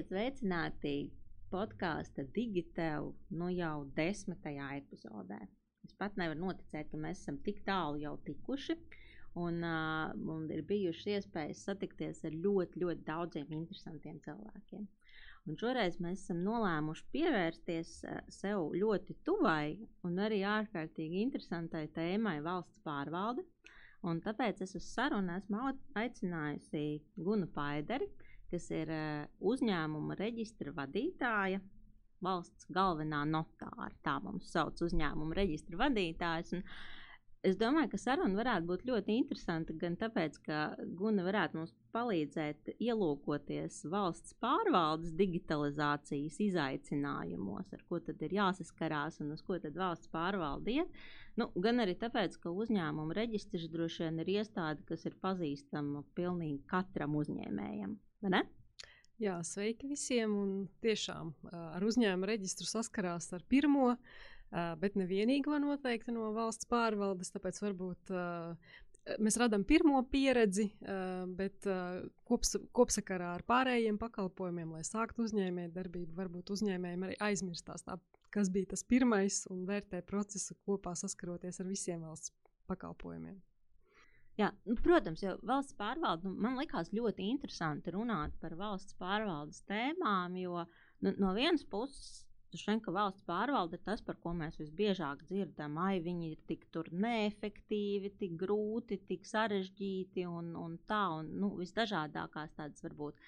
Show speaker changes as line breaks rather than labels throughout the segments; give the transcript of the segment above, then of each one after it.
Esiet sveicināti podkāstu Digitēlu nu jau desmitajā epizodē. Es pat nevaru noticēt, ka mēs esam tik tālu jau tikuši. Un uh, mums ir bijušas iespējas satikties ar ļoti, ļoti daudziem interesantiem cilvēkiem. Un šoreiz mēs esam nolēmuši pievērsties sev ļoti tuvai un arī ārkārtīgi interesantai tēmai valsts pārvalde. Un tāpēc es uz sarunu esmu aicinājusi Gunu Paideri, kas ir uzņēmuma reģistra vadītāja, valsts galvenā notāra. Tā mums sauc uzņēmuma reģistra vadītājs. Un, Es domāju, ka saruna varētu būt ļoti interesanta gan tāpēc, ka Guna varētu mums palīdzēt ielūkoties valsts pārvaldes digitalizācijas izaicinājumos, ar ko tad ir jāsaskarās un uz ko tad valsts pārvalde iet. Nu, gan arī tāpēc, ka uzņēmuma reģistrs droši vien ir iestāde, kas ir pazīstama pilnīgi katram uzņēmējam.
Jā, sveiki visiem! Un tiešām ar uzņēmuma reģistru saskarās ar pirmo bet nevienīgo noteikti no valsts pārvaldes. Tāpēc varbūt mēs radām pirmo pieredzi, bet kops, kopsakarā ar pārējiem pakalpojumiem, lai sāktu uzņēmēju darbību, varbūt uzņēmējiem arī aizmirstās, tā, kas bija tas pirmais un vērtē procesu kopā saskaroties ar visiem valsts pakalpojumiem.
Jā, nu, protams, jau valsts pārvalde nu, man likās ļoti interesanti runāt par valsts pārvaldes tēmām, jo nu, no vienas puses Droši vien, ka valsts pārvalde ir tas, par ko mēs visbiežāk dzirdam. Ai, viņi ir tik neefektīvi, tik grūti, tik sarežģīti un, un tā, un nu, visdažādākās tādas varbūt,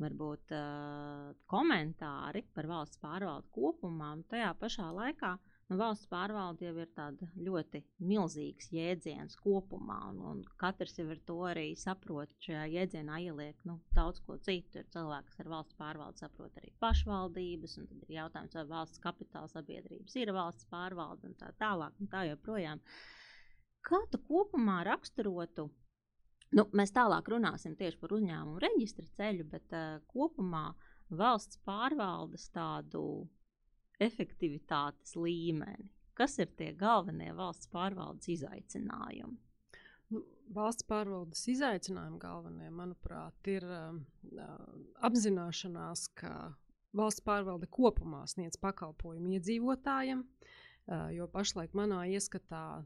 varbūt uh, komentāri par valsts pārvaldi kopumā. Tajā pašā laikā uh, Nu, valsts pārvalde jau ir tāds ļoti milzīgs jēdziens kopumā, un, un katrs jau ar to arī saprot. Šajā jēdzienā ieliek nu, daudz ko citu. Ir cilvēki, kas ar valsts pārvaldi saprot arī pašvaldības, un tad ir jautājums, vai valsts kapitāla sabiedrības ir valsts pārvalde un tā tālāk, un tā joprojām. Kā tu kopumā raksturotu? Nu, mēs tālāk runāsim tieši par uzņēmumu reģistra ceļu, bet uh, kopumā valsts pārvaldes tādu efektivitātes līmeni? Kas ir tie galvenie valsts pārvaldes izaicinājumi?
Nu, valsts pārvaldes izaicinājumi galvenie, manuprāt, ir uh, apzināšanās, ka valsts pārvalde kopumā sniedz pakalpojumu iedzīvotājiem. Uh, jo pašlaik manā ieskatā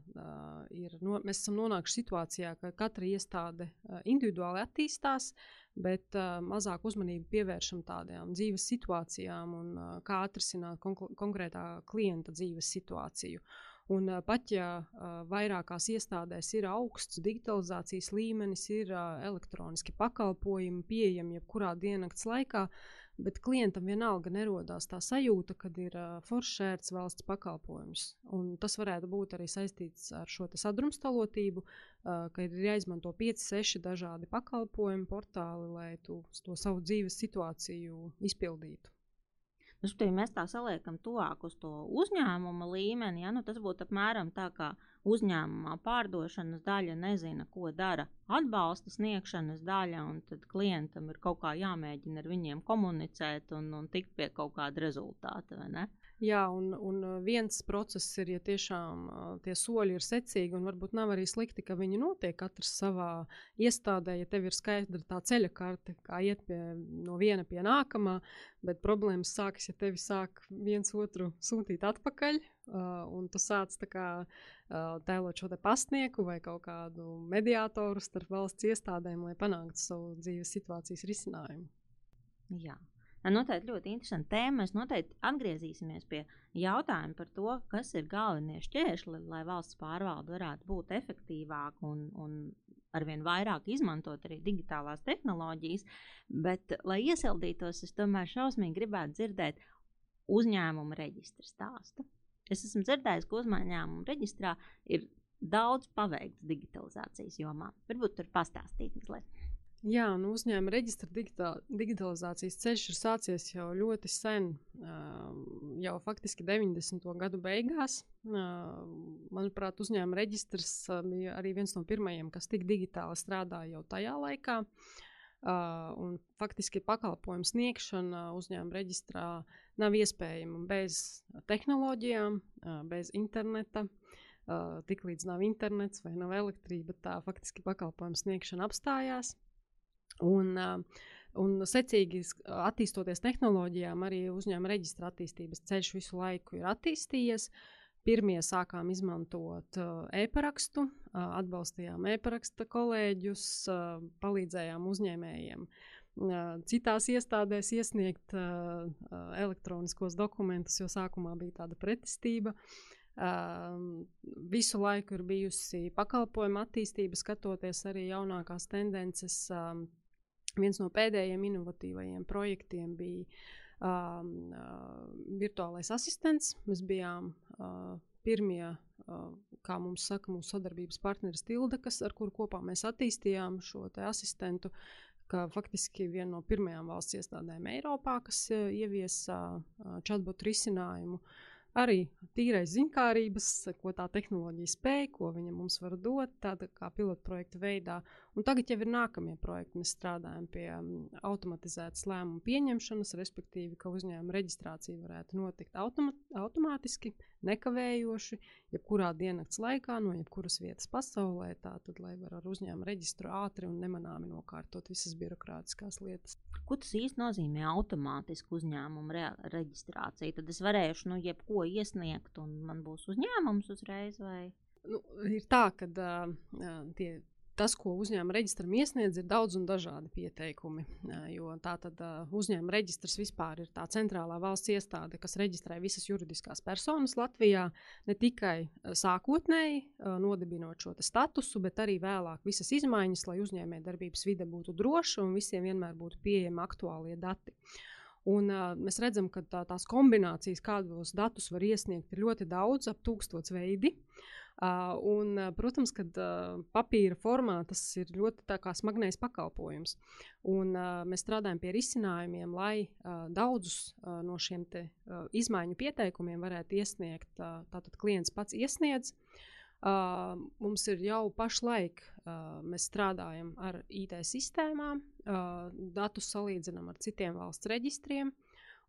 ir, no, mēs esam nonākuši situācijā, ka katra iestāde individuāli attīstās, bet mazāk uzmanību pievēršam tādām dzīves situācijām un kā atrisināt kon konkrētā klienta dzīves situāciju. Un, pat ja vairākās iestādēs ir augsts digitalizācijas līmenis, ir elektroniski pakalpojumi pieejami jebkurā diennakts laikā, uh, Bet klientam vienalga nerodās tā sajūta, ka ir uh, foršērts valsts pakalpojums. Un tas varētu būt arī saistīts ar šo sadrumstalotību, uh, ka ir jāizmanto 5, 6 dažādi pakalpojumi, portāli, lai tu to savu dzīves situāciju izpildītu.
Nu, mēs tā saliekam tuvāk uz to uzņēmuma līmeni, ja, nu, tas būtu apmēram tā, kā uzņēmumā pārdošanas daļa nezina, ko dara atbalsta sniegšanas daļa, un tad klientam ir kaut kā jāmēģina ar viņiem komunicēt un, un tikt pie kaut kāda rezultāta.
Jā, un, un viens process ir, ja tiešām tie soļi ir secīgi, un varbūt nav arī slikti, ka viņi notiek katrs savā iestādē, ja tev ir skaidra tā ceļa karte, kā iet pie, no viena pie nākamā, bet problēmas sākas, ja tevi sāk viens otru sūtīt atpakaļ, uh, un tu sāc kā uh, tēlot šo te pastnieku vai kaut kādu mediātoru starp valsts iestādēm, lai panāktu savu dzīves situācijas risinājumu.
Jā. Noteikti ļoti interesanti tēma. Mēs noteikti atgriezīsimies pie jautājuma par to, kas ir galvenie šķēršļi, lai valsts pārvalde varētu būt efektīvāka un, un arvien vairāk izmantot arī digitālās tehnoloģijas. Bet, lai iesildītos, es tomēr šausmīgi gribētu dzirdēt uzņēmuma reģistra stāstu. Es esmu dzirdējis, ka uzņēmuma reģistrā ir daudz paveikts digitalizācijas jomā. Varbūt tur pastāstīt mazliet.
Jā, nu uzņēmuma reģistra digital, digitalizācijas ceļš ir sācies jau ļoti sen, jau faktiski 90. gadu beigās. Manuprāt, uzņēmuma reģistrs bija arī viens no pirmajiem, kas tik digitāli strādāja jau tajā laikā. Un faktiski pakalpojumu sniegšana uzņēmuma reģistrā nav iespējama bez tehnoloģijām, bez interneta. Tiklīdz nav internets vai nav elektrība, tā faktiski pakalpojumu sniegšana apstājās. Un, Un secīgi attīstoties tehnoloģijām, arī uzņēmuma reģistra attīstības ceļš visu laiku ir attīstījies. Pirmie sākām izmantot e-parakstu, atbalstījām e-paraksta kolēģus, palīdzējām uzņēmējiem citās iestādēs iesniegt elektroniskos dokumentus, jo sākumā bija tāda pretestība. Visu laiku ir bijusi pakalpojuma attīstība, skatoties arī jaunākās tendences. Viens no pēdējiem inovatīvajiem projektiem bija um, uh, virtuālais asistents. Mēs bijām uh, pirmie, uh, kā mums saka, mūsu sadarbības partneris Tilde, kas, ar kuru kopā mēs attīstījām šo asistentu. Faktiski viena no pirmajām valsts iestādēm Eiropā, kas uh, ieviesa uh, chatbot risinājumu arī tīrais ziņkārības, ko tā tehnoloģija spēj, ko viņa mums var dot, tāda kā pilotprojekta veidā. Un tagad jau ir nākamie projekti. Mēs strādājam pie um, automatizētas lēmumu pieņemšanas, respektīvi, ka uzņēmuma reģistrācija varētu notikt automa automātiski, nekavējoši, jebkurā diennakts laikā, no jebkuras vietas pasaulē. Tātad, lai var ar uzņēmumu reģistru ātri un nemanāmi nokārtot visas birokrātiskās lietas.
Ko tas īsti nozīmē automātiski uzņēmumu re reģistrācija? Tad es varēšu nu, jebko iesniegt, un man būs uzņēmums uzreiz. Vai?
Nu, ir tā, ka uh, tie tas, ko uzņēmuma reģistram iesniedz, ir daudz un dažādi pieteikumi. Jo tā tad uzņēmuma reģistrs vispār ir tā centrālā valsts iestāde, kas reģistrē visas juridiskās personas Latvijā, ne tikai sākotnēji nodibinot šo statusu, bet arī vēlāk visas izmaiņas, lai uzņēmējdarbības vide būtu droša un visiem vienmēr būtu pieejami aktuālie dati. Un, uh, mēs redzam, ka tā, tās kombinācijas, kādos datus var iesniegt, ir ļoti daudz, ap tūkstoš veidi. Uh, Uh, un, protams, ka uh, papīra formā tas ir ļoti smagnējs pakalpojums. Un, uh, mēs strādājam pie risinājumiem, lai uh, daudzus uh, no šiem te, uh, izmaiņu pieteikumiem varētu iesniegt. Uh, tātad klients pats iesniedz. Uh, mums ir jau pašlaik, uh, mēs strādājam ar IT sistēmām, uh, datus salīdzinām ar citiem valsts reģistriem.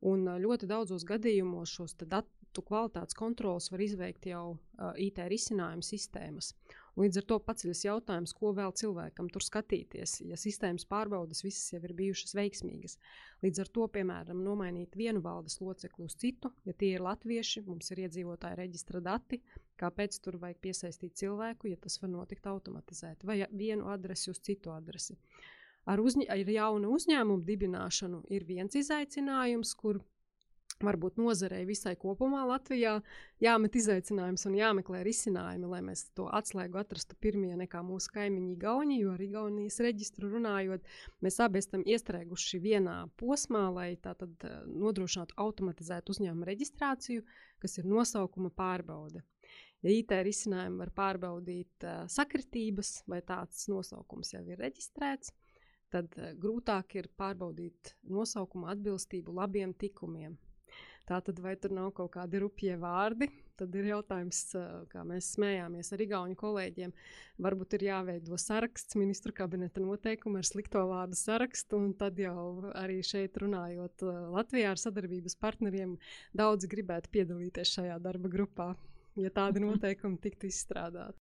Un ļoti daudzos gadījumos šos datu kvalitātes kontrolas var izveikt jau uh, IT risinājumu sistēmas. Līdz ar to paceļas jautājums, ko vēl cilvēkam tur skatīties, ja sistēmas pārbaudas visas jau ir bijušas veiksmīgas. Līdz ar to, piemēram, nomainīt vienu valdes locekli uz citu, ja tie ir latvieši, mums ir iedzīvotāja reģistra dati, kāpēc tur vajag piesaistīt cilvēku, ja tas var notikt automatizēti, vai vienu adresi uz citu adresi. Ar, uzņ ar jaunu uzņēmumu dibināšanu ir viens izaicinājums, kur varbūt nozarei visai kopumā Latvijā jāmet izaicinājums un jāmeklē risinājumi, lai mēs to atslēgu atrastu pirmie nekā mūsu kaimiņi Igauni, jo ar Igaunijas reģistru runājot, mēs abi esam iestrēguši vienā posmā, lai tātad eh, nodrošinātu automatizētu uzņēmumu reģistrāciju, kas ir nosaukuma pārbaude. Ja IT risinājumi var pārbaudīt uh, sakritības, vai tāds nosaukums jau ir reģistrēts, tad uh, grūtāk ir pārbaudīt nosaukuma atbilstību labiem tikumiem, Tātad, vai tur nav kaut kādi rupjie vārdi? Tad ir jautājums, kā mēs smējāmies ar Igaunu kolēģiem. Varbūt ir jāveido saraksts, ministru kabineta noteikumi ar slikto vārdu sarakstu, un tad jau arī šeit runājot Latvijā ar sadarbības partneriem, daudz gribētu piedalīties šajā darba grupā, ja tādi noteikumi tiktu izstrādāti.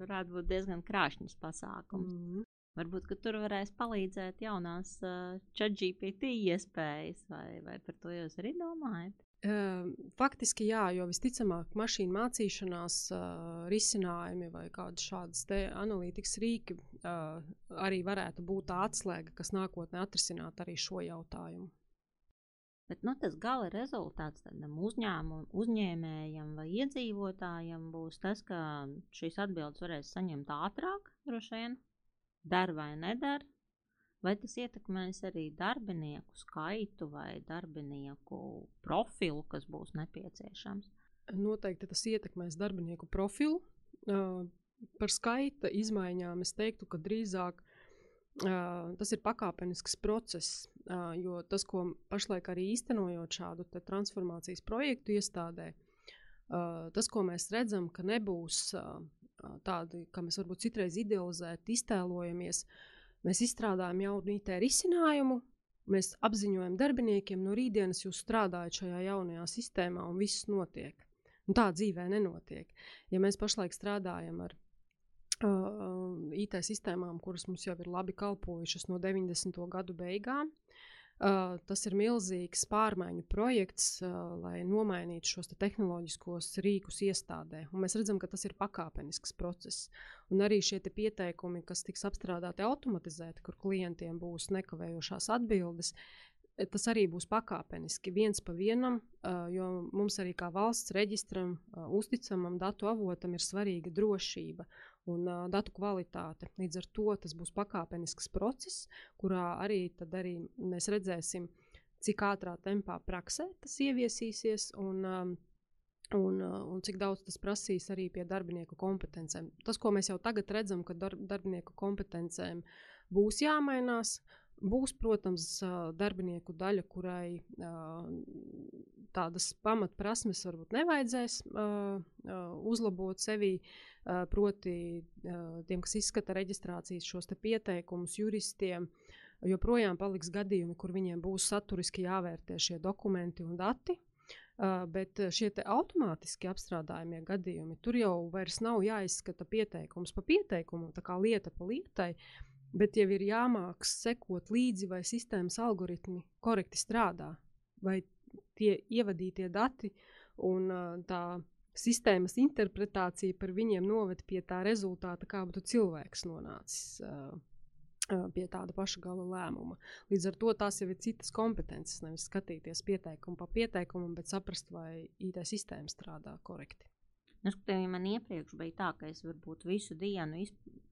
Varētu būt diezgan krāšņs pasākums. Mm -hmm. Varbūt tur varēs palīdzēt jaunās uh, ChatGPT iespējas, vai, vai par to jūs arī domājat?
Uh, faktiski jā, jo visticamāk, mašīnu mācīšanās uh, risinājumi vai kādi šādi analītikas rīki uh, arī varētu būt tā atslēga, kas nākotnē atrisināt arī šo jautājumu.
Bet nu, tas gala rezultāts tādam uzņēmumam, uzņēmējam vai iedzīvotājam būs tas, ka šīs atbildes varēs saņemt ātrāk, droši vien, der vai neder, vai tas ietekmēs arī darbinieku skaitu vai darbinieku profilu, kas būs nepieciešams?
Noteikti tas ietekmēs darbinieku profilu. Par skaita izmaiņām es teiktu, ka drīzāk tas ir pakāpenisks process, jo tas, ko pašlaik arī īstenojot šādu transformācijas projektu iestādē, tas, ko mēs redzam, ka nebūs tādi, kā mēs varbūt citreiz idealizēti iztēlojamies. Mēs izstrādājam jaunu IT risinājumu, mēs apziņojam darbiniekiem, no rītdienas jūs strādājat šajā jaunajā sistēmā un viss notiek. Un tā dzīvē nenotiek. Ja mēs pašlaik strādājam ar uh, IT sistēmām, kuras mums jau ir labi kalpojušas no 90. gadu beigām. Uh, tas ir milzīgs pārmaiņu projekts, uh, lai nomainītu šos te tehnoloģiskos rīkus iestādē. Un mēs redzam, ka tas ir pakāpenisks process. Un arī šie pieteikumi, kas tiks apstrādāti automatizēti, kur klientiem būs nekavējošās atbildes, tas arī būs pakāpeniski, viens pa vienam, jo mums arī kā valsts reģistram, uzticamam datu avotam ir svarīga drošība un datu kvalitāte. Līdz ar to tas būs pakāpenisks process, kurā arī, arī mēs redzēsim, cik ātrā tempā praksē tas ieviesīsies. Un, Un, un cik daudz tas prasīs arī pie darbinieku kompetencēm. Tas, ko mēs jau tagad redzam, ka darb, darbinieku kompetencēm būs jāmainās, Būs, protams, darbinieku daļa, kurai tādas pamatprasmes varbūt nevajadzēs uzlabot sevi. Proti, tiem, kas izskata reģistrācijas šos pieteikumus, juristiem, joprojām paliks gadījumi, kur viņiem būs saturiski jāvērtē šie dokumenti un dati. Bet šie automātiski apstrādājumie gadījumi, tur jau vairs nav jāizskata pieteikums pa pieteikumu, tā kā lieta pa lietai. Bet jau ir jāmāk sekot līdzi, vai sistēmas algoritmi korekti strādā, vai tie ievadītie dati un tā sistēmas interpretācija par viņiem noved pie tā rezultāta, kā būtu cilvēks nonācis. Uh, Pie tāda paša gala lēmuma. Līdz ar to tās jau ir citas kompetences. Nevis skatīties pieteikumu pa pieteikumu, bet saprast, vai IT sistēma strādā korekti.
Nu, skatījumā man iepriekš bija tā, ka es varbūt visu dienu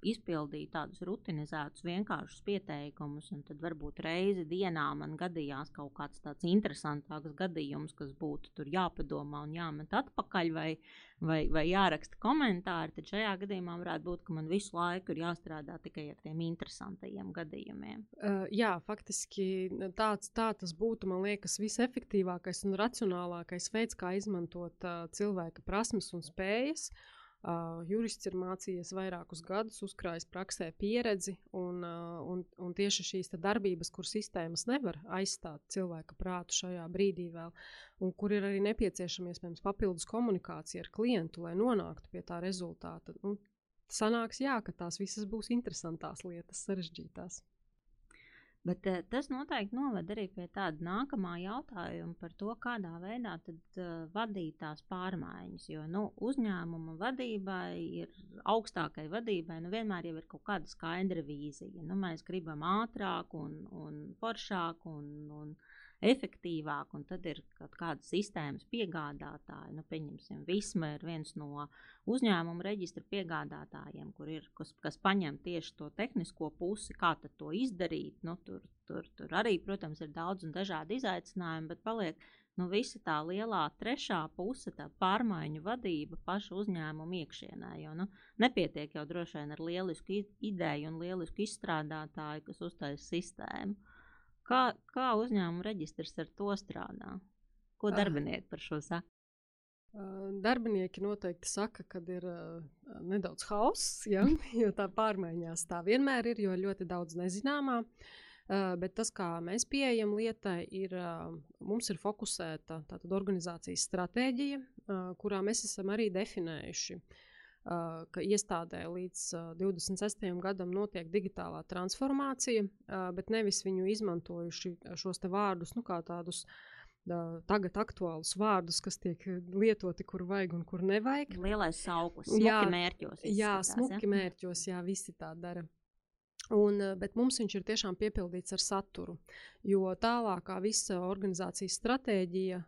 izpildīju tādus rutinizētus, vienkāršus pieteikumus, un tad varbūt reizi dienā man gadījās kaut kāds tāds interesantāks gadījums, kas būtu tur jāpadomā un jāmet atpakaļ, vai, vai, vai jāraksta komentāri. Tad šajā gadījumā varētu būt, ka man visu laiku ir jāstrādā tikai ar tiem interesantajiem gadījumiem.
Uh, jā, faktiski tāds, tā tas būtu, man liekas, visefektīvākais un racionālākais veids, kā izmantot uh, cilvēka prasmes un spējas spējas. Uh, jurists ir mācījies vairākus gadus, uzkrājis praksē pieredzi, un, uh, un, un tieši šīs darbības, kur sistēmas nevar aizstāt cilvēka prātu šajā brīdī vēl, un kur ir arī nepieciešama iespējams papildus komunikācija ar klientu, lai nonāktu pie tā rezultāta. Nu, sanāks, jā, ka tās visas būs interesantās lietas, sarežģītās.
Bet uh, tas noteikti noved arī pie tāda nākamā jautājuma par to, kādā veidā tad, uh, vadīt tās pārmaiņas. Jo nu, uzņēmuma vadībai ir augstākai vadībai nu, vienmēr ir kaut kāda skaidra vīzija. Nu, mēs gribam ātrāk un, un foršāk un, un efektīvāk, un tad ir kaut kāda sistēmas piegādātāja. Nu, pieņemsim, Visma ir viens no uzņēmuma reģistra piegādātājiem, kur ir, kas, kas paņem tieši to tehnisko pusi, kā to izdarīt. Nu, tur, tur, tur arī, protams, ir daudz un dažādi izaicinājumi, bet paliek nu, visa tā lielā trešā puse, tā pārmaiņu vadība pašu uzņēmumu iekšienē. Jo nu, nepietiek jau droši vien ar lielisku ideju un lielisku izstrādātāju, kas uztaisa sistēmu. Kā, kā uzņēmuma reģistrs ar to strādā? Ko ah. darbinieki par šo saka?
Darbinieki noteikti saka, ka ir uh, nedaudz hauss, ja? jo tā pārmaiņās tā vienmēr ir, jo ļoti daudz nezināmā. Uh, bet tas, kā mēs pieejam lietai, ir, uh, mums ir fokusēta tātad, organizācijas stratēģija, kurā mēs esam arī definējuši Uh, ka iestādē līdz uh, 26. gadam notiek digitālā transformācija, uh, bet nevis viņu izmantojuši šos vārdus nu, kā tādus tagad aktuālus vārdus, kas tiek lietoti, kur vajag un kur nevajag.
Lielais sauklis, smuki jā, mērķos.
Jā, smuki ja? mērķos, jā, visi tā dara. Un, bet mums viņš ir tiešām piepildīts ar saturu. Jo tālākā visa organizācijas stratēģija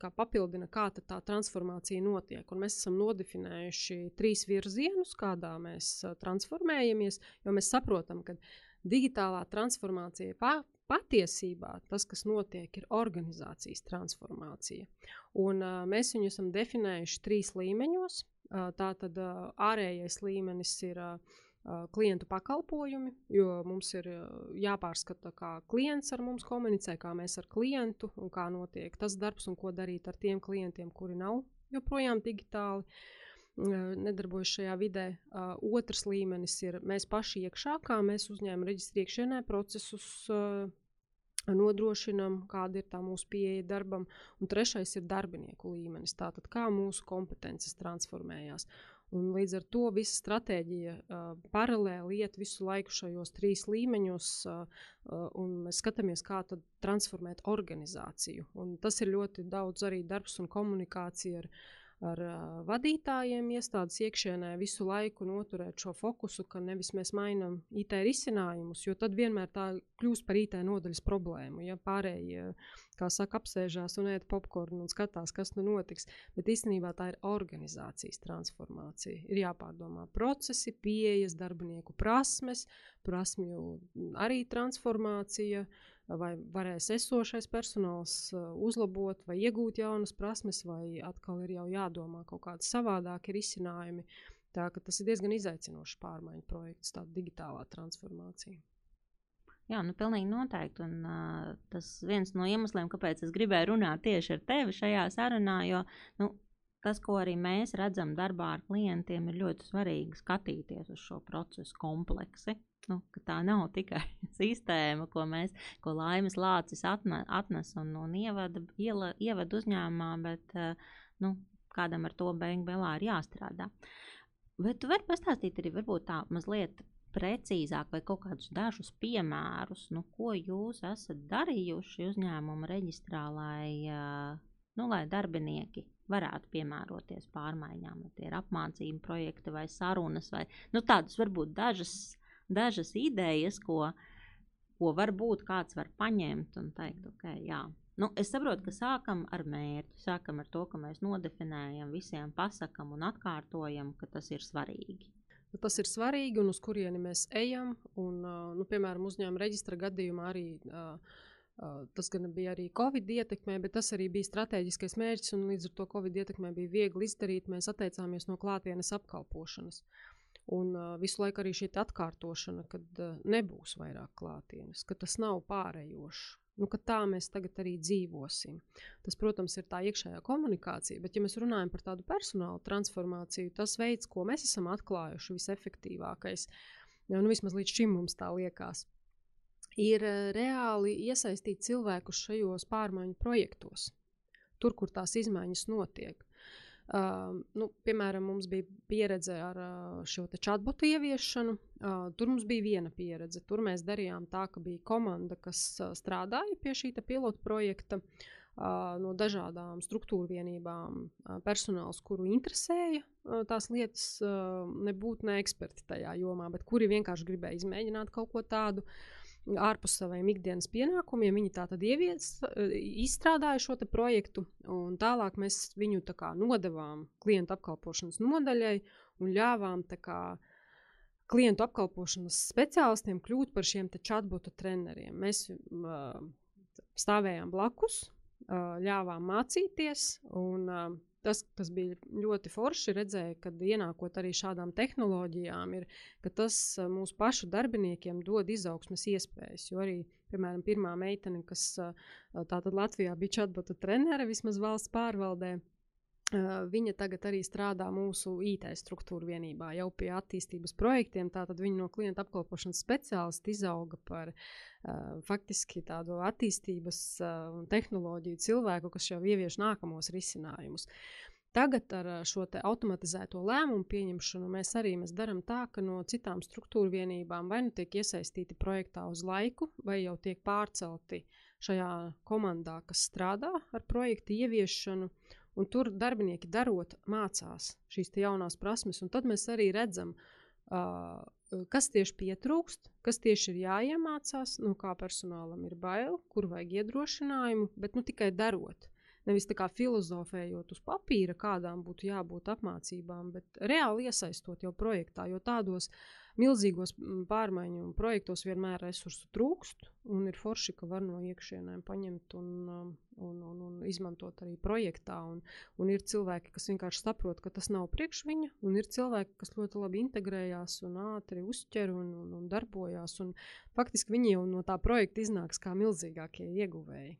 kā papildina, kā tā transformācija notiek. Un mēs esam nodefinējuši trīs virzienus, kādā mēs transformējamies, jo mēs saprotam, ka digitālā transformācija pa, patiesībā tas, kas notiek, ir organizācijas transformācija. Un, uh, mēs viņu esam definējuši trīs līmeņos. Uh, tā tad uh, ārējais līmenis ir uh, klientu pakalpojumi, jo mums ir jāpārskata, kā klients ar mums komunicē, kā mēs ar klientu un kā notiek tas darbs un ko darīt ar tiem klientiem, kuri nav joprojām digitāli. Nedarbojas šajā vidē. Uh, otrs līmenis ir mēs paši iekšā, kā mēs uzņēmuma reģistrā iekšienē procesus uh, nodrošinām, kāda ir tā mūsu pieeja darbam. Un trešais ir darbinieku līmenis, tātad kā mūsu kompetences transformējās. Un līdz ar to visa stratēģija uh, paralēli iet visu laiku šajos trīs līmeņos, uh, uh, un mēs skatāmies, kā transformēt organizāciju. Un tas ir ļoti daudz arī darbs un komunikācija ar ar uh, vadītājiem iestādes iekšienē visu laiku noturēt šo fokusu, ka nevis mēs mainām IT risinājumus, jo tad vienmēr tā kļūst par IT nodaļas problēmu. Ja pārējie, kā saka, apsēžās un ēd popkornu un skatās, kas nu notiks, bet īstenībā tā ir organizācijas transformācija. Ir jāpārdomā procesi, pieejas, darbinieku prasmes, prasmju arī transformācija. Uh, vai varēs esošais personāls uzlabot vai iegūt jaunas prasmes, vai atkal ir jau jādomā kaut kādi savādāki risinājumi. Tā tas ir diezgan izaicinošs pārmaiņu projekts, tāda digitālā transformācija.
Jā, nu, pilnīgi noteikti. Un, uh, tas viens no iemesliem, kāpēc es gribēju runāt tieši ar tevi šajā sarunā, jo nu, tas, ko arī mēs redzam darbā ar klientiem, ir ļoti svarīgi skatīties uz šo procesu kompleksi. Nu, tā nav tikai sistēma, ko mēs, ko laimes lācis atne, atnes un, un ievada, iela, ievada uzņēmumā, bet uh, nu, kādam ar to beig galā ir jāstrādā. Bet tu vari pastāstīt arī varbūt tā mazliet precīzāk vai kaut kādus dažus piemērus, nu, ko jūs esat darījuši uzņēmuma reģistrā, lai, uh, nu, lai darbinieki varētu piemēroties pārmaiņām, vai tie ir apmācību projekti vai sarunas, vai nu, tādas varbūt dažas, dažas idejas, ko, ko varbūt kāds var paņemt un teikt, ok, jā. Nu, es saprotu, ka sākam ar mērķi, sākam ar to, ka mēs nodefinējam, visiem pasakam un atkārtojam, ka tas ir svarīgi.
Nu, tas ir svarīgi un uz kurieni mēs ejam. Un, nu, piemēram, uzņēmuma reģistra gadījumā arī uh, Tas gan bija arī Covid ietekmē, bet tas arī bija strateģiskais mērķis, līdz ar to Covid ietekmē bija viegli izdarīt. Mēs atteicāmies no klātienes apkalpošanas. Un uh, visu laiku arī šī atkārtošana, kad uh, nebūs vairāk klātienes, ka tas nav pārējošs. Nu, tā mēs tagad arī dzīvosim. Tas, protams, ir tā iekšējā komunikācija, bet, ja mēs runājam par tādu personāla transformāciju, tas veids, ko mēs esam atklājuši, visefektīvākais, nu, vismaz līdz šim mums tā liekas, ir reāli iesaistīt cilvēkus šajos pārmaiņu projektos, tur, kur tās izmaiņas notiek. Uh, nu, piemēram, mums bija pieredze ar uh, šo chatbotu ieviešanu. Uh, tur mums bija viena pieredze. Tur mēs darījām tā, ka bija komanda, kas uh, strādāja pie šī pilotu projekta. Uh, no dažādām struktūra vienībām, uh, personāls, kuru interesēja uh, tās lietas, nebūtu ne eksperti tajā jomā, bet kuri vienkārši gribēja izmēģināt kaut ko tādu. Uh, ārpus saviem ikdienas pienākumiem. Viņi tā tad ievies, izstrādāja šo projektu, un tālāk mēs viņu tā kā nodevām klientu apkalpošanas nodaļai un ļāvām kā, klientu apkalpošanas speciālistiem kļūt par šiem chatbotu treneriem. Mēs uh, stāvējām blakus, uh, ļāvām mācīties, un uh, tas, kas bija ļoti forši, redzēja, kad ienākot arī šādām tehnoloģijām, ir, ka tas mūsu pašu darbiniekiem dod izaugsmes iespējas. Jo arī, piemēram, pirmā meitene, kas tātad Latvijā bija chatbota trenere, vismaz valsts pārvaldē, Viņa tagad arī strādā mūsu IT struktūra vienībā, jau pie attīstības projektiem. Tātad viņa no klienta apkalpošanas speciālista izauga par uh, faktiski tādu attīstības un uh, tehnoloģiju cilvēku, kas jau ievieš nākamos risinājumus. Tagad ar šo automatizēto lēmumu pieņemšanu mēs arī mēs darām tā, ka no citām struktūra vienībām vai nu tiek iesaistīti projektā uz laiku, vai jau tiek pārcelti šajā komandā, kas strādā ar projektu ieviešanu Un tur darbinieki darot, mācās šīs jaunās prasmes, tad mēs arī redzam, uh, kas tieši pietrūkst, kas tieši ir jāiemācās, no kā personālam ir bail, kur vajag iedrošinājumu, bet nu, tikai darot. Nevis tā kā filozofējot uz papīra, kādām būtu jābūt apmācībām, bet reāli iesaistot jau projektā, jo tādos milzīgos pārmaiņu projektos vienmēr resursu trūkst, un ir forši, ka var no iekšienēm paņemt un, um, un, un, un izmantot arī projektā. Un, un ir cilvēki, kas vienkārši saprot, ka tas nav priekš viņa, un ir cilvēki, kas ļoti labi integrējās un ātri uzķer un, un, un darbojās. Un faktiski viņi jau no tā projekta iznāks kā milzīgākie ieguvēji.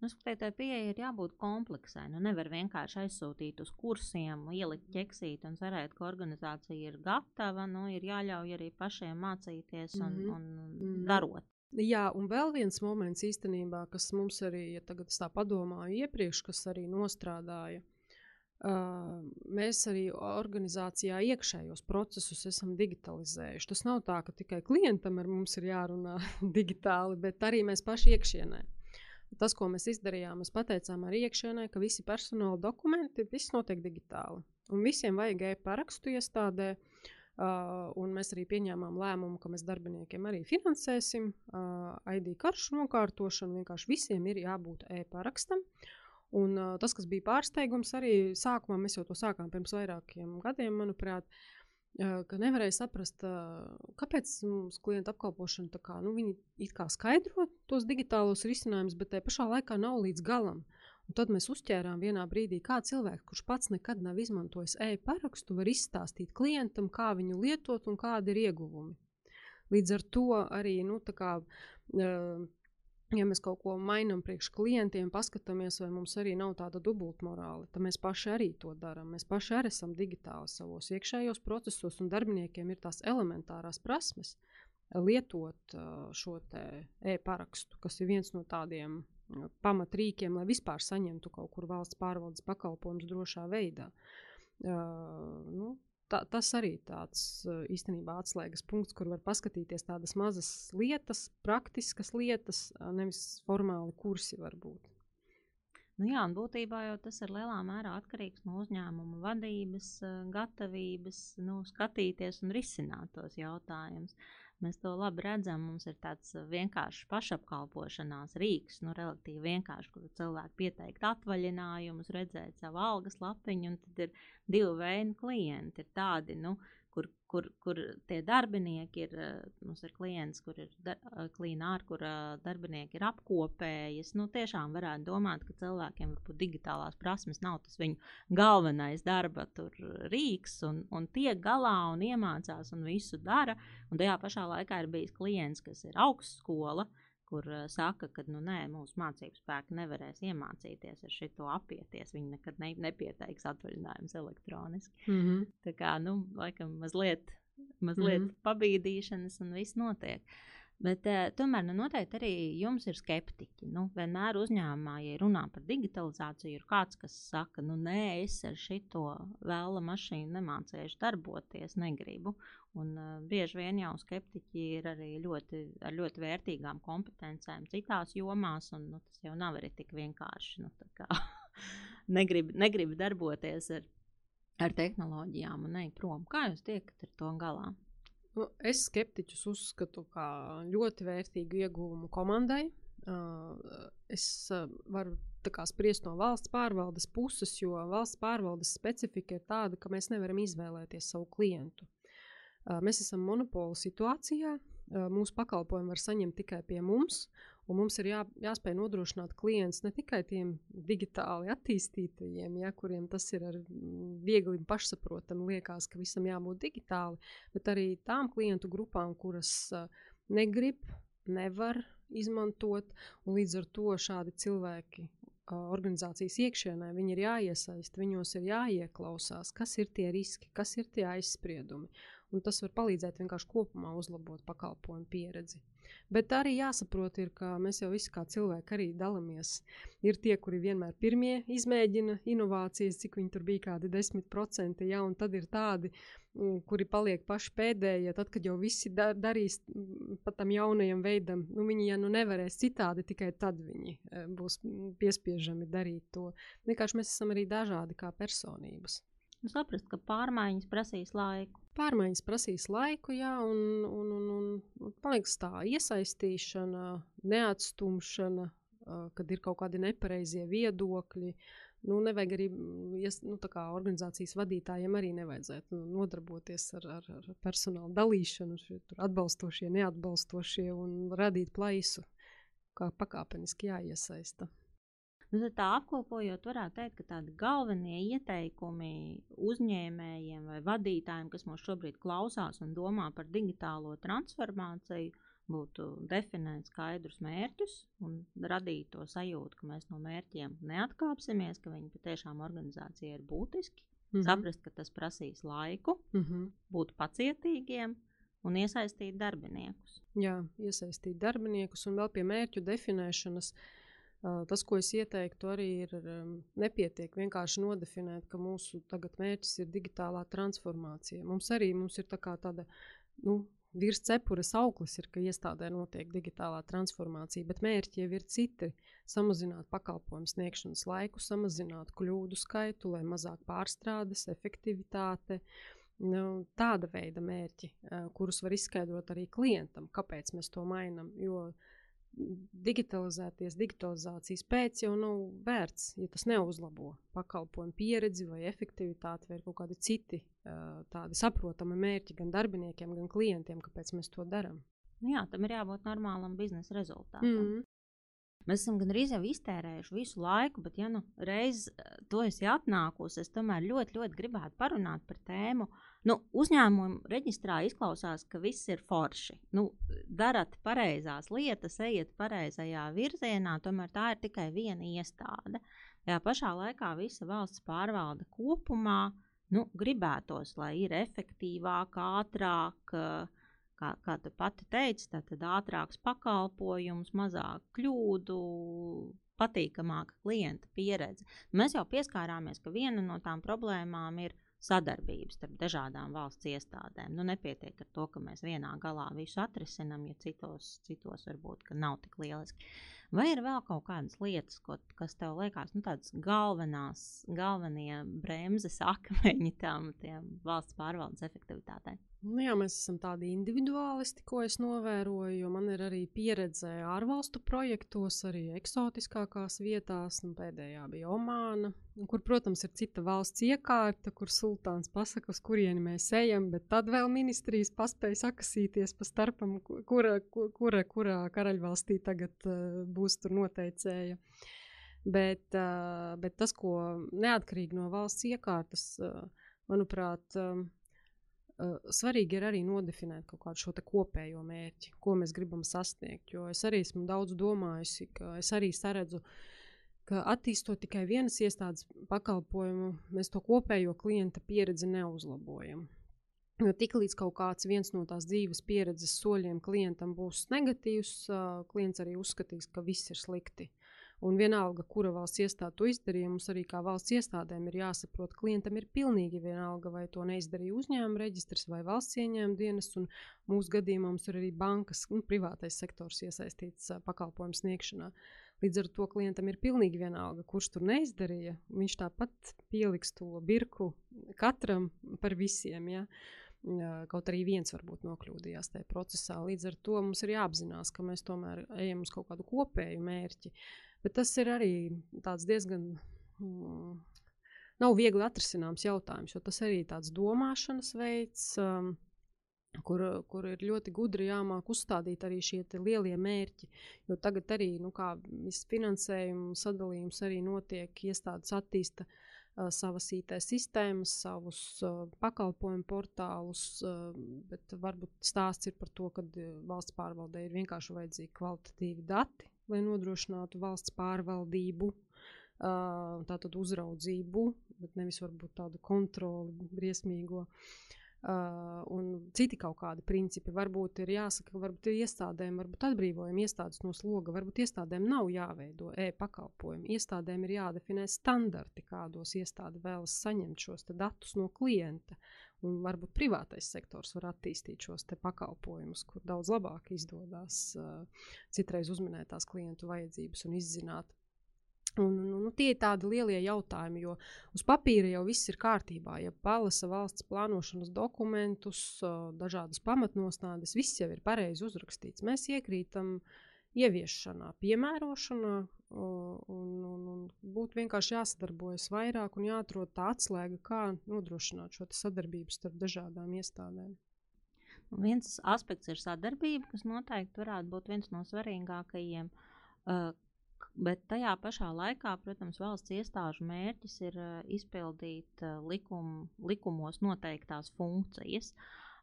Nu, tā pieeja ir jābūt kompleksai. Nu, nevar vienkārši aizsūtīt uz kursiem, ielikt ķeksīt un cerēt, ka organizācija ir gatava. Nu, ir jāļauj arī pašiem mācīties un, mm -hmm. un mm -hmm. darot.
Jā, un vēl viens moments īstenībā, kas mums arī, ja tagad es tā padomāju iepriekš, kas arī nostrādāja, Uh, mēs arī organizācijā iekšējos procesus esam digitalizējuši. Tas nav tā, ka tikai klientam ar mums ir jārunā digitāli, bet arī mēs paši iekšienē. Tas, ko mēs izdarījām, mēs pateicām arī iekšienē, ka visi personāla dokumenti, viss notiek digitāli. Un visiem vajag e-parakstu iestādē. Uh, mēs arī pieņēmām lēmumu, ka mēs darbiniekiem arī finansēsim uh, ID karšu nokārtošanu. Vienkārši visiem ir jābūt e-parakstam. Un, uh, tas, kas bija pārsteigums, arī sākumā mēs jau to sākām pirms vairākiem gadiem, manuprāt, uh, ka nevarēja saprast, kāpēc mums klienta apkalpošana kā, nu, it kā skaidro tos digitālos risinājumus, bet tajā pašā laikā nav līdz galam. Un tad mēs uzķērām vienā brīdī, kā cilvēks, kurš pats nekad nav izmantojis e-parakstu, var izstāstīt klientam, kā viņu lietot un kādi ir ieguvumi. Līdz ar to arī nu, kā, uh, ja mēs kaut ko mainām priekš klientiem, paskatāmies, vai mums arī nav tāda dubultmorāla, tad mēs paši arī to darām. Mēs paši arī esam digitāli savos iekšējos procesos, un darbiniekiem ir tās elementārās prasmes lietot šo e-parakstu, kas ir viens no tādiem pamatrīkiem, lai vispār saņemtu kaut kur valsts pārvaldes pakalpojumus drošā veidā. Uh, nu, tā, tas arī tāds īstenībā atslēgas punkts, kur var paskatīties tādas mazas lietas, praktiskas lietas, nevis formāli kursi varbūt.
Nu jā, un būtībā jau tas ir lielā mērā atkarīgs no uzņēmuma vadības, gatavības, nu, skatīties un risināt tos jautājumus. Mēs to labi redzam. Mums ir tāds vienkāršs pašapkalpošanās rīks, nu, relatīvi vienkāršs, kur cilvēki pieteikt atvaļinājumus, redzēt savu algas lapiņu, un tad ir divi veidi klienti. Ir tādi, nu, kur, kur, kur tie darbinieki ir, eh, mums ir klients, kur ir klīnāri, kur eh, darbinieki ir apkopējis. Nu, tiešām varētu domāt, ka cilvēkiem varbūt digitālās prasmes nav tas viņu galvenais darba rīks, un, un tiek galā un iemācās un visu dara. Un tajā pašā laikā ir bijis klients, kas ir augstskola, uh, kur uh, saka, ka nu, nē, mūsu mācību spēki nevarēs iemācīties ar šo apieties. Viņi nekad ne, nepieteiks atvaļinājumus elektroniski. Mm -hmm. Tā kā, nu, laikam, mazliet, mazliet mm -hmm. pabīdīšanas un viss notiek. Bet uh, tomēr nu, noteikti arī jums ir skeptiķi. Nu, vienmēr uzņēmumā, ja runā par digitalizāciju, ir kāds, kas saka, nu, nē, es ar šo vēla mašīnu nemācīšu darboties, negribu. Un, uh, bieži vien jau skeptiķi ir arī ļoti, ar ļoti vērtīgām kompetencēm citās jomās, un nu, tas jau nav arī tik vienkārši. Nu, negrib, negrib darboties ar, ar tehnoloģijām un neiet prom. Kā jūs tiekat ar to galā?
Nu, es skeptiķus uzskatu par ļoti vērtīgu ieguvumu komandai. Uh, es uh, varu spriest no valsts pārvaldes puses, jo valsts pārvaldes specifika ir tāda, ka mēs nevaram izvēlēties savu klientu. Uh, mēs esam monopola situācijā, mūsu pakalpojumu var saņemt tikai pie mums, Un mums ir jā, jāspēj nodrošināt klients ne tikai tiem digitāli attīstītajiem, ja, kuriem tas ir viegli un pašsaprotami, liekas, ka visam jābūt digitāli, bet arī tām klientu grupām, kuras negrib, nevar izmantot, līdz ar to šādi cilvēki organizācijas iekšienē, viņi ir jāiesaist, viņos ir jāieklausās, kas ir tie riski, kas ir tie aizspriedumi. Un tas var palīdzēt vienkārši kopumā uzlabot pakalpojumu pieredzi. Bet arī jāsaprot, ir, ka mēs jau visi kā cilvēki arī dalāmies. Ir tie, kuri vienmēr pirmie izmēģina inovācijas, cik viņi tur bija kādi 10%, ja, un tad ir tādi, kuri paliek paši pēdējie. Tad, kad jau visi da darīs pa tam jaunajam veidam, nu, viņi, ja nu nevarēs citādi, tikai tad viņi e, būs piespiežami darīt to. Vienkārši mēs esam arī dažādi kā personības.
Nu, saprast, ka pārmaiņas prasīs laiku.
Pārmaiņas prasīs laiku, jā, un, un, un, un, un paliks tā iesaistīšana, neatstumšana, kad ir kaut kādi nepareizie viedokļi. Nu, nevajag arī ies, nu, organizācijas vadītājiem arī nevajadzētu nu, nodarboties ar, ar, ar personāla dalīšanu, šie, atbalstošie, neatbalstošie un radīt plaisu, kā pakāpeniski jāiesaista.
Nu, tā apkopojot, varētu teikt, ka tādi galvenie ieteikumi uzņēmējiem vai vadītājiem, kas mūs šobrīd klausās un domā par digitālo transformāciju, būtu definēt skaidrus mērķus un radīt to sajūtu, ka mēs no mērķiem neatkāpsimies, ka viņi patiešām organizācijai ir būtiski, mm -hmm. saprast, ka tas prasīs laiku, mm -hmm. būt pacietīgiem un iesaistīt darbiniekus.
Jā, iesaistīt darbiniekus un vēl pie mērķu definēšanas. Tas, ko es ieteiktu, arī ir nepietiek vienkārši nodefinēt, ka mūsu mērķis ir digitālā transformācija. Mums arī mums ir tā tāda nu, virs cepures auglis, ir, ka iestādē notiek digitālā transformācija, bet mērķi jau ir citi. Samazināt pakalpojumu sniegšanas laiku, samazināt kļūdu skaitu, lai mazāk pārstrādes, efektivitāte. Nu, tāda veida mērķi, kurus var izskaidrot arī klientam, kāpēc mēs to mainām. Jo uh, digitalizēties, digitalizācijas pēc jau nav vērts, ja tas neuzlabo pakalpojumu pieredzi vai efektivitāti vai kaut kādi citi tādi saprotami mērķi gan darbiniekiem, gan klientiem, kāpēc mēs to darām.
Nu jā, tam ir jābūt normālam biznesa rezultātam. Mm -hmm. Mēs esam gandrīz jau iztērējuši visu laiku, bet, ja nu reiz to esi atnākusi, es tomēr ļoti, ļoti gribētu parunāt par tēmu, uh, Nu, uzņēmumu reģistrā izklausās, ka viss ir forši. Nu, darat pareizās lietas, ejiet pareizajā virzienā, tomēr tā ir tikai viena iestāde. Tajā pašā laikā visa valsts pārvalde kopumā nu, gribētos, lai ir efektīvāk, ātrāk. Kā, kā tu pati teici, tad ātrāks pakalpojums, mazāk kļūdu, patīkamāka klienta pieredze. Mēs jau pieskārāmies, ka viena no tām problēmām ir sadarbības starp dažādām valsts iestādēm. Nu, nepietiek ar to, ka mēs vienā galā visu atrisinām, ja citos, citos varbūt nav tik lieliski. Vai ir vēl kaut kādas lietas, ko, kas tev liekas, nu, tādas galvenās, galvenie bremzes akmeņi tam valsts pārvaldes efektivitātei?
Nu jā, mēs esam tādi individuālisti, ko es novēroju, jo man ir arī pieredze ārvalstu projektos, arī eksotiskākās vietās. Nu, pēdējā bija Omāna, kur, protams, ir cita valsts iekārta, kur sultāns pasaka, uz kurieni mēs ejam, bet tad vēl ministrijas paspēja sakasīties pa starpam, kura, kura, kurā karaļvalstī tagad uh, būs tur noteicēja. Bet, uh, bet tas, ko neatkarīgi no valsts iekārtas, uh, manuprāt, Uh, svarīgi ir arī nodefinēt kaut kādu šo kopējo mērķi, ko mēs gribam sasniegt. Jo es arī esmu daudz domājusi, ka es arī saredzu, ka attīstot tikai vienas iestādes pakalpojumu, mēs to kopējo klienta pieredzi neuzlabojam. Jo tiklīdz kaut kāds no tās dzīves pieredzes soļiem klientam būs negatīvs, klients arī uzskatīs, ka viss ir slikti. Un vienalga, kura valsts iestāde to izdarīja, mums arī kā valsts iestādēm ir jāsaprot, klientam ir pilnīgi vienalga, vai to neizdarīja uzņēmuma reģistrs vai valsts ieņēmuma dienas. Mūsu gadījumā mums ir arī bankas, nu, privātais sektors iesaistīts pakalpojumu sniegšanā. Līdz ar to klientam ir pilnīgi vienalga, kurš tur neizdarīja. Viņš tāpat pieliks to birku katram par visiem. Ja? Kaut arī viens varbūt nokļūdījās tajā procesā. Līdz ar to mums ir jāapzinās, ka mēs tomēr ejam uz kaut kādu kopēju mērķi. Bet tas ir arī diezgan. Mm, nav viegli atrisināms jautājums, jo tas arī ir tāds domāšanas veids, um, kur, kur ir ļoti gudri jāmāk uzstādīt arī šie lielie mērķi. Jo tagad arī nu, viss finansējuma sadalījums arī notiek, iestādes attīsta uh, savas IT sistēmas, savus pakalpojumu portālus, bet varbūt stāsts ir par to, ka valsts pārvaldē ir vienkārši vajadzīgi kvalitatīvi dati lai nodrošinātu valsts pārvaldību, tātad uzraudzību, bet nevis varbūt tādu kontroli briesmīgo. Uh, un citi kaut kādi principi. Varbūt ir jāsaka, ka varbūt ir iestādēm, varbūt atbrīvojam iestādes no sloga, varbūt iestādēm nav jāveido e-pakalpojumi. Iestādēm ir jādefinē standarti, kādos iestāde vēlas saņemt šos datus no klienta. Un varbūt privātais sektors var attīstīt šos pakalpojumus, kur daudz labāk izdodas uh, citreiz uzminētās klientu vajadzības un izzināt. Un, nu, nu, tie ir tādi lielie jautājumi, jo uz papīra jau viss ir kārtībā. Ja palasa valsts plānošanas dokumentus, dažādas pamatnostādnes, viss jau ir pareizi uzrakstīts. Mēs iekrītam ieviešanā, piemērošanā, Un, un, un būtu vienkārši jāsadarbojas vairāk un jāatrod tā atslēga, kā nodrošināt šo sadarbību starp dažādām iestādēm.
Viens aspekts ir sadarbība, kas noteikti varētu būt viens no svarīgākajiem. Uh, bet tajā pašā laikā, protams, valsts iestāžu mērķis ir uh, izpildīt uh, likum, likumos noteiktās funkcijas.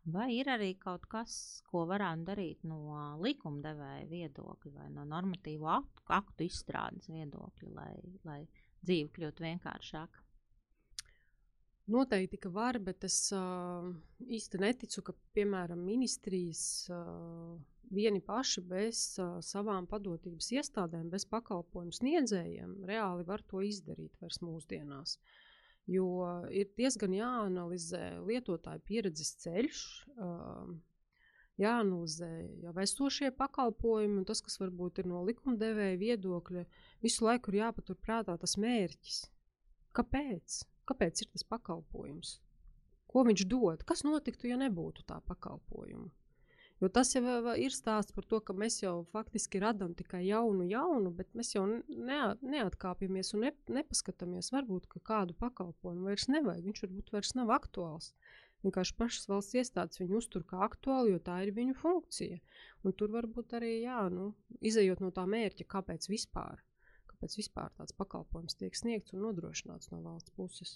Vai ir arī kaut kas, ko varētu darīt no likumdevēja viedokļa vai no normatīvu aktu, aktu izstrādes viedokļa, lai, lai dzīve kļūtu vienkāršāka?
Noteikti, ka var, bet es uh, īsti neticu, ka, piemēram, ministrijas uh, vieni paši bez uh, savām padotības iestādēm, bez pakalpojumu sniedzējiem, reāli var to izdarīt vairs mūsdienās. Jo ir diezgan jāanalizē lietotāju pieredzes ceļš, uh, jāanalizē jau esošie pakalpojumi, un tas, kas varbūt ir no likumdevēja viedokļa, visu laiku ir jāpaturprātā tas mērķis. Kāpēc? Kāpēc ir tas pakalpojums? Ko viņš dod? Kas notiktu, ja nebūtu tā pakalpojuma? Jo tas jau ir stāsts par to, ka mēs jau faktiski radām tikai jaunu, jaunu, bet mēs jau neat, neatkāpjamies un ne, nepaskatāmies. Varbūt kādu pakalpojumu vairs nevajag, viņš varbūt vairs nav aktuāls. Vienkārši pašas valsts iestādes viņu uztur kā aktuālu, jo tā ir viņu funkcija. Un tur varbūt arī, jā, nu, izējot no tā mērķa, kāpēc vispār, kāpēc vispār tāds pakalpojums tiek sniegts un nodrošināts no valsts puses.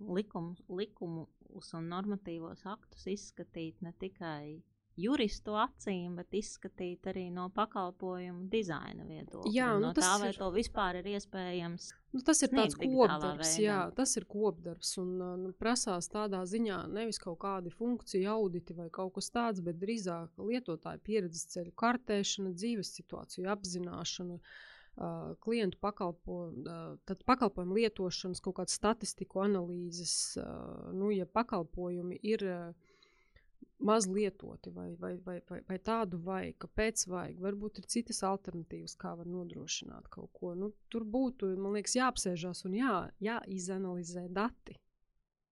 Likumus, likumus un normatīvos aktus izskatīt ne tikai juristu acīm, bet izskatīt arī no pakalpojumu dizaina viedokļa. Jā, nu, no tā, vai ir, to vispār ir iespējams.
Nu, tas ir tāds kopdarbs, jā, tas ir kopdarbs un nu, prasās tādā ziņā nevis kaut kādi funkciju auditi vai kaut kas tāds, bet drīzāk lietotāju pieredzes ceļu kartēšana, dzīves situāciju apzināšana. Uh, klientu pakalpojumu, uh, pakalpojumu lietošanas, kaut kādas statistiku analīzes, uh, nu, ja pakalpojumi ir uh, maz lietoti, vai, vai, vai, vai, vai tādu vajag, kāpēc vajag. Varbūt ir citas alternatīvas, kā var nodrošināt kaut ko. Nu, tur būtu, man liekas, jāapsēžās un jā, jāizanalizē dati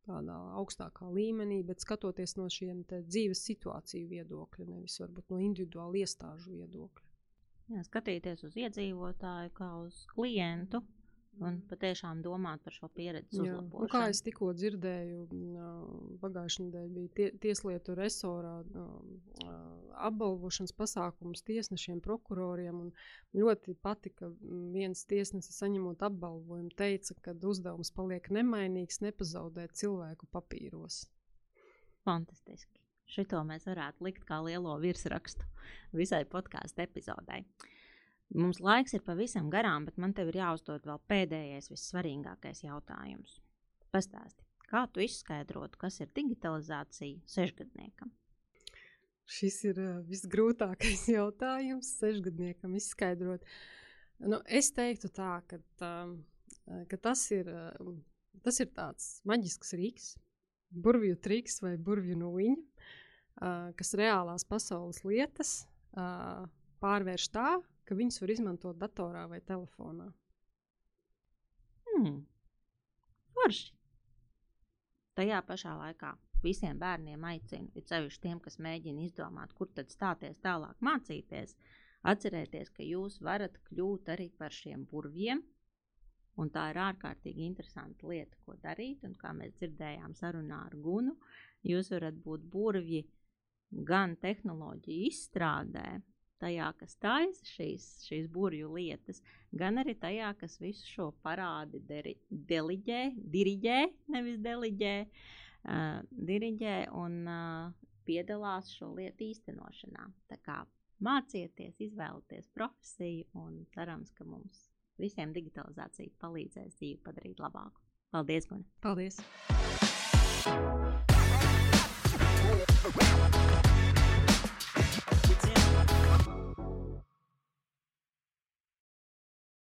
tādā augstākā līmenī, bet skatoties no šiem dzīves situāciju viedokļa, nevis varbūt no individuāla iestāžu viedokļa.
Jā, skatīties uz iedzīvotāju kā uz klientu, un patiešām domāt par šo pieredzi.
Nu, kā es tikko dzirdēju, pagājušajā nedēļā bija tie, tieslietu resorā apbalvošanas pasākums tiesnešiem, prokuroriem. Ļoti patika, viens tiesnesis saņemot apbalvojumu, teica, ka uzdevums paliek nemainīgs, nepazaudēt cilvēku papīros.
Fantastiski. Šito mēs varētu likt kā lielo virsrakstu visai podkāstu epizodei. Uh, Mums laiks ir pavisam garām, bet man te ir jāuzdod vēl pēdējais, vissvarīgākais jautājums. Pastāsti, kā tu izskaidrotu, kas ir digitalizācija sešgadniekam?
Šis ir visgrūtākais jautājums sešgadniekam izskaidrot. Nu, es teiktu tā, ka, ka tas, ir, tas ir tāds maģisks rīks, burvju triks vai burvju nūjiņa, kas reālās pasaules lietas pārvērš tā, ka viņus var izmantot datorā vai telefonā.
Hmm. Forši. Tajā pašā laikā visiem bērniem aicinu, ir sevišķi tiem, kas mēģina izdomāt, kur tad stāties tālāk mācīties, atcerēties, ka jūs varat kļūt arī par šiem burviem. Un tā ir ārkārtīgi interesanta lieta, ko darīt. Un kā mēs dzirdējām sarunā ar Gunu, jūs varat būt burvji gan tehnoloģiju izstrādē, tajā, kas taisa šīs, šīs burbuļu lietas, gan arī tajā, kas visu šo parādi deri, deliģē, diriģē, nevis deliģē, uh, diriģē un uh, piedalās šo lietu īstenošanā. Tā kā mācieties, izvēlieties profesiju un cerams, ka mums visiem digitalizācija palīdzēs dzīvi padarīt labāku. Paldies, Gunte!
Paldies!